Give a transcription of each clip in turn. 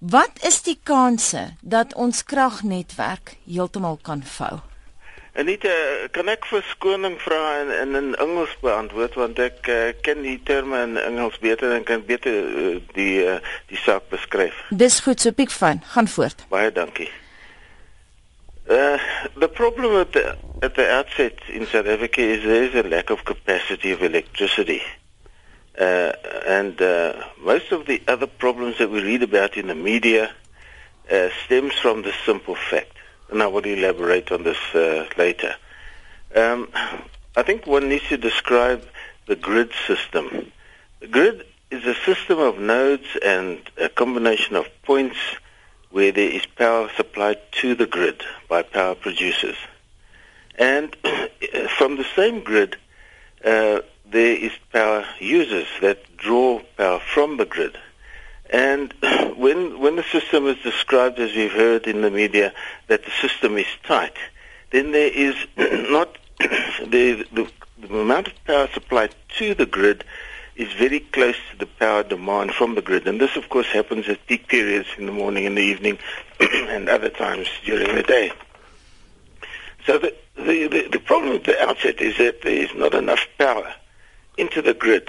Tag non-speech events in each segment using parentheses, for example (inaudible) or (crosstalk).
Wat is die kanse dat ons kragnetwerk heeltemal kan vou? Anita, kan ek verskoning vra in in, in Engels beantwoord want ek uh, ken die terme in Engels beter en kan beter uh, die uh, die saak beskryf. Dis goed, so piek van. Gaan voort. Baie dankie. Uh, the problem at the, at the outset in South Africa is there is a lack of capacity of electricity. Uh, and uh, most of the other problems that we read about in the media uh, stems from this simple fact. And I will elaborate on this uh, later. Um, I think one needs to describe the grid system. The grid is a system of nodes and a combination of points where there is power supplied to the grid by power producers. And (clears throat) from the same grid, uh, there is power users that draw power from the grid. And (clears throat) when when the system is described, as we've heard in the media, that the system is tight, then there is (clears throat) not (clears throat) the, the, the amount of power supplied to the grid is very close to the power demand from the grid. And this, of course, happens at peak periods in the morning and the evening and other times during the day. So the, the, the, the problem at the outset is that there is not enough power into the grid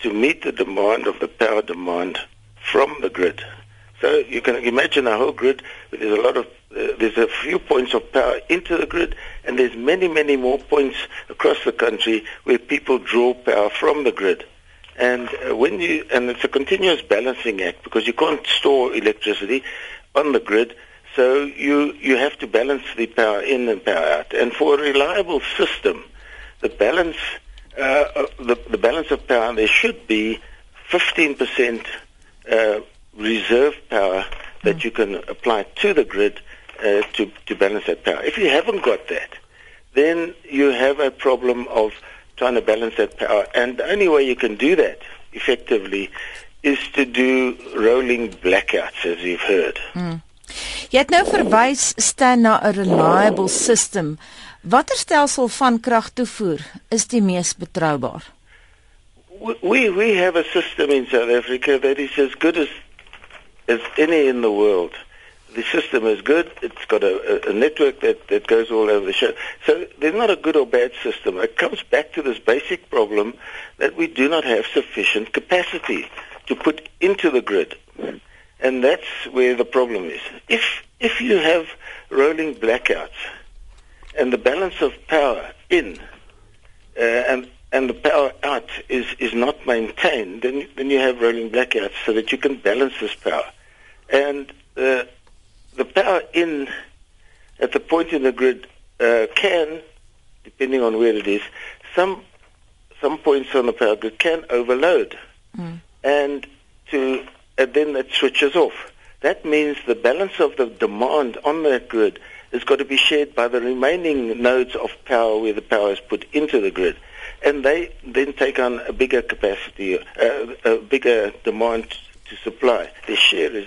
to meet the demand of the power demand from the grid. So you can imagine a whole grid there's a lot of uh, there's a few points of power into the grid, and there's many, many more points across the country where people draw power from the grid. And uh, when you and it's a continuous balancing act because you can't store electricity on the grid, so you you have to balance the power in and power out. And for a reliable system, the balance uh, the, the balance of power there should be 15 percent uh, reserve power that mm. you can apply to the grid uh, to, to balance that power. If you haven't got that, then you have a problem of trying to balance that power. And the only way you can do that effectively is to do rolling blackouts, as you've heard. Mm. Jy het nou verwys staan na 'n reliable system. Watter stelsel van kragtoevoer is die mees betroubaar? We we have a system in South Africa that is as good as as any in the world. The system is good. It's got a, a, network that, that goes all over the show. So there's not a good or bad system. It comes back to this basic problem that we do not have sufficient capacity to put into the grid. And that's where the problem is. If, if you have rolling blackouts and the balance of power in uh, and and the power out is, is not maintained, then then you have rolling blackouts so that you can balance this power. And uh, the power in at the point in the grid uh, can, depending on where it is, some some points on the power grid can overload, mm. and to and then it switches off. That means the balance of the demand on that grid has got to be shared by the remaining nodes of power where the power is put into the grid, and they then take on a bigger capacity, uh, a bigger demand to supply. Their share is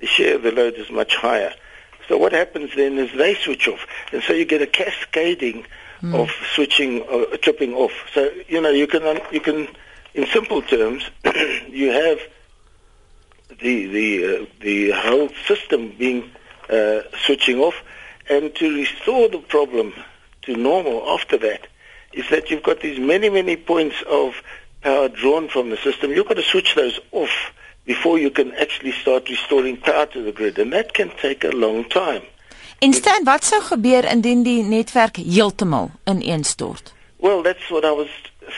the share of the load is much higher. So what happens then is they switch off, and so you get a cascading mm. of switching, uh, tripping off. So you know you can you can, in simple terms, (clears throat) you have the the uh, the whole system being uh, switching off, and to restore the problem to normal after that is that you've got these many many points of power drawn from the system. You've got to switch those off before you can actually start restoring power to the grid and that can take a long time. En staan wat sou gebeur indien die netwerk heeltemal ineenstort? Well, that's what I was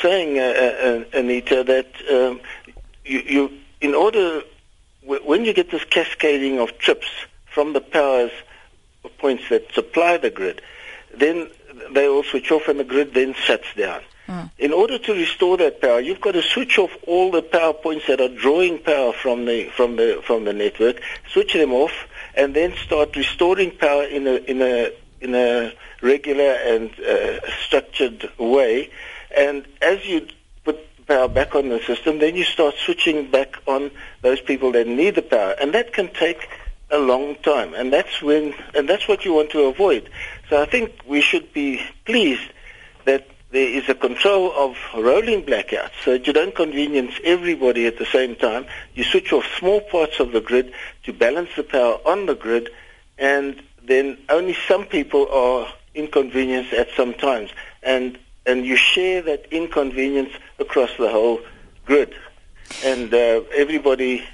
saying uh, uh, uh Anita that um, you, you in order when you get this cascading of trips from the powers points that supply the grid, then they all switch off and the grid then shuts down. Mm. In order to restore that power, you've got to switch off all the power points that are drawing power from the from the from the network, switch them off, and then start restoring power in a in a in a regular and uh, structured way. And as you power back on the system, then you start switching back on those people that need the power, and that can take a long time. And that's when and that's what you want to avoid. So I think we should be pleased that there is a control of rolling blackouts so you don't convenience everybody at the same time. You switch off small parts of the grid to balance the power on the grid, and then only some people are inconvenienced at some times. And, and you share that inconvenience across the whole grid. And uh, everybody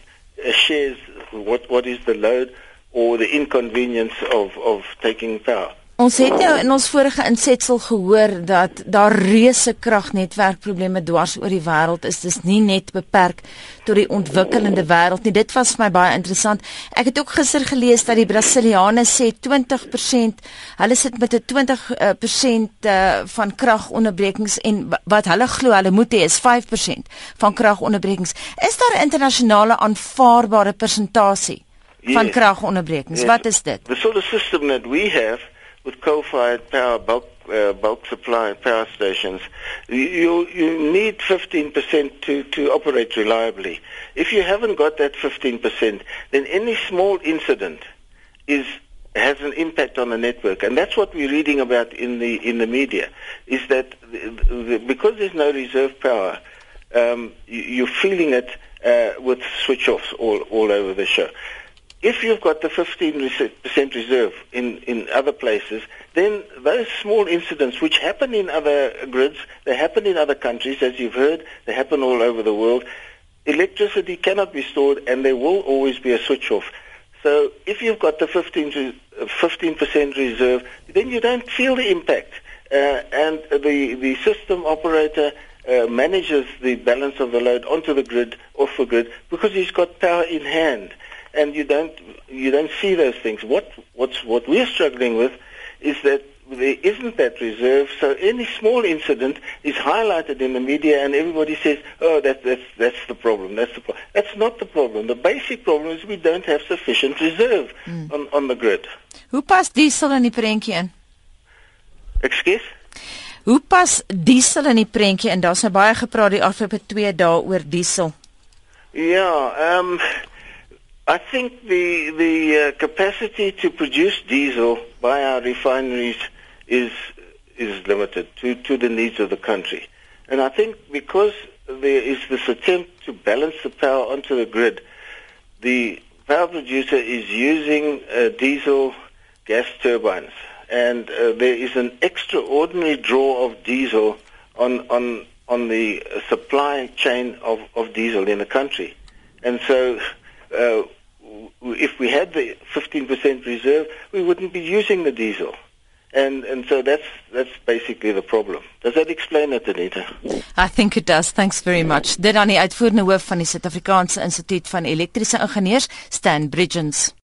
shares what, what is the load or the inconvenience of, of taking power. Ons het nou in ons vorige insetsel gehoor dat daar reuse kragnetwerkprobleme dwars oor die wêreld is. Dis nie net beperk tot die ontwikkelende wêreld nie. Dit was vir my baie interessant. Ek het ook gister gelees dat die Brasiliane sê 20%, hulle sit met 'n 20% uh, van kragonderbrekings en wat hulle glo hulle moet hê is 5% van kragonderbrekings. Is daar 'n internasionale aanvaarbare persentasie van yes. kragonderbrekings? Yes. Wat is dit? The of system that we have with coal-fired power bulk uh, bulk supply power stations, you you need 15% to to operate reliably. If you haven't got that 15%, then any small incident is has an impact on the network, and that's what we're reading about in the in the media. Is that the, the, because there's no reserve power, um, you, are feeling it uh, with switch-offs all all over the show if you've got the 15% reserve in, in other places, then those small incidents which happen in other grids, they happen in other countries, as you've heard, they happen all over the world. Electricity cannot be stored and there will always be a switch off. So if you've got the 15, 15% reserve, then you don't feel the impact. Uh, and the, the system operator uh, manages the balance of the load onto the grid, off the grid, because he's got power in hand and you don't you don't see those things. What what's what we're struggling with is that there isn't that reserve. So any small incident is highlighted in the media, and everybody says, "Oh, that, that's that's the problem. That's the problem." That's not the problem. The basic problem is we don't have sufficient reserve mm. on on the grid. Hoe pas diesel in die prentjie in? Ekskuus. Hoe pas diesel in die prentjie in? Daar's nou baie gepraat die afgelope 2 dae oor diesel. Ja, ehm um, I think the the uh, capacity to produce diesel by our refineries is is limited to, to the needs of the country, and I think because there is this attempt to balance the power onto the grid, the power producer is using uh, diesel gas turbines, and uh, there is an extraordinary draw of diesel on on on the supply chain of, of diesel in the country, and so uh, if we had the 15% reserve, we wouldn't be using the diesel. And and so that's that's basically the problem. Does that explain it, Anita? I think it does. Thanks very much. Dit aan die uitvoerende hoof van die Suid-Afrikaanse Instituut van Elektriese Ingenieurs, Stan Bridgens.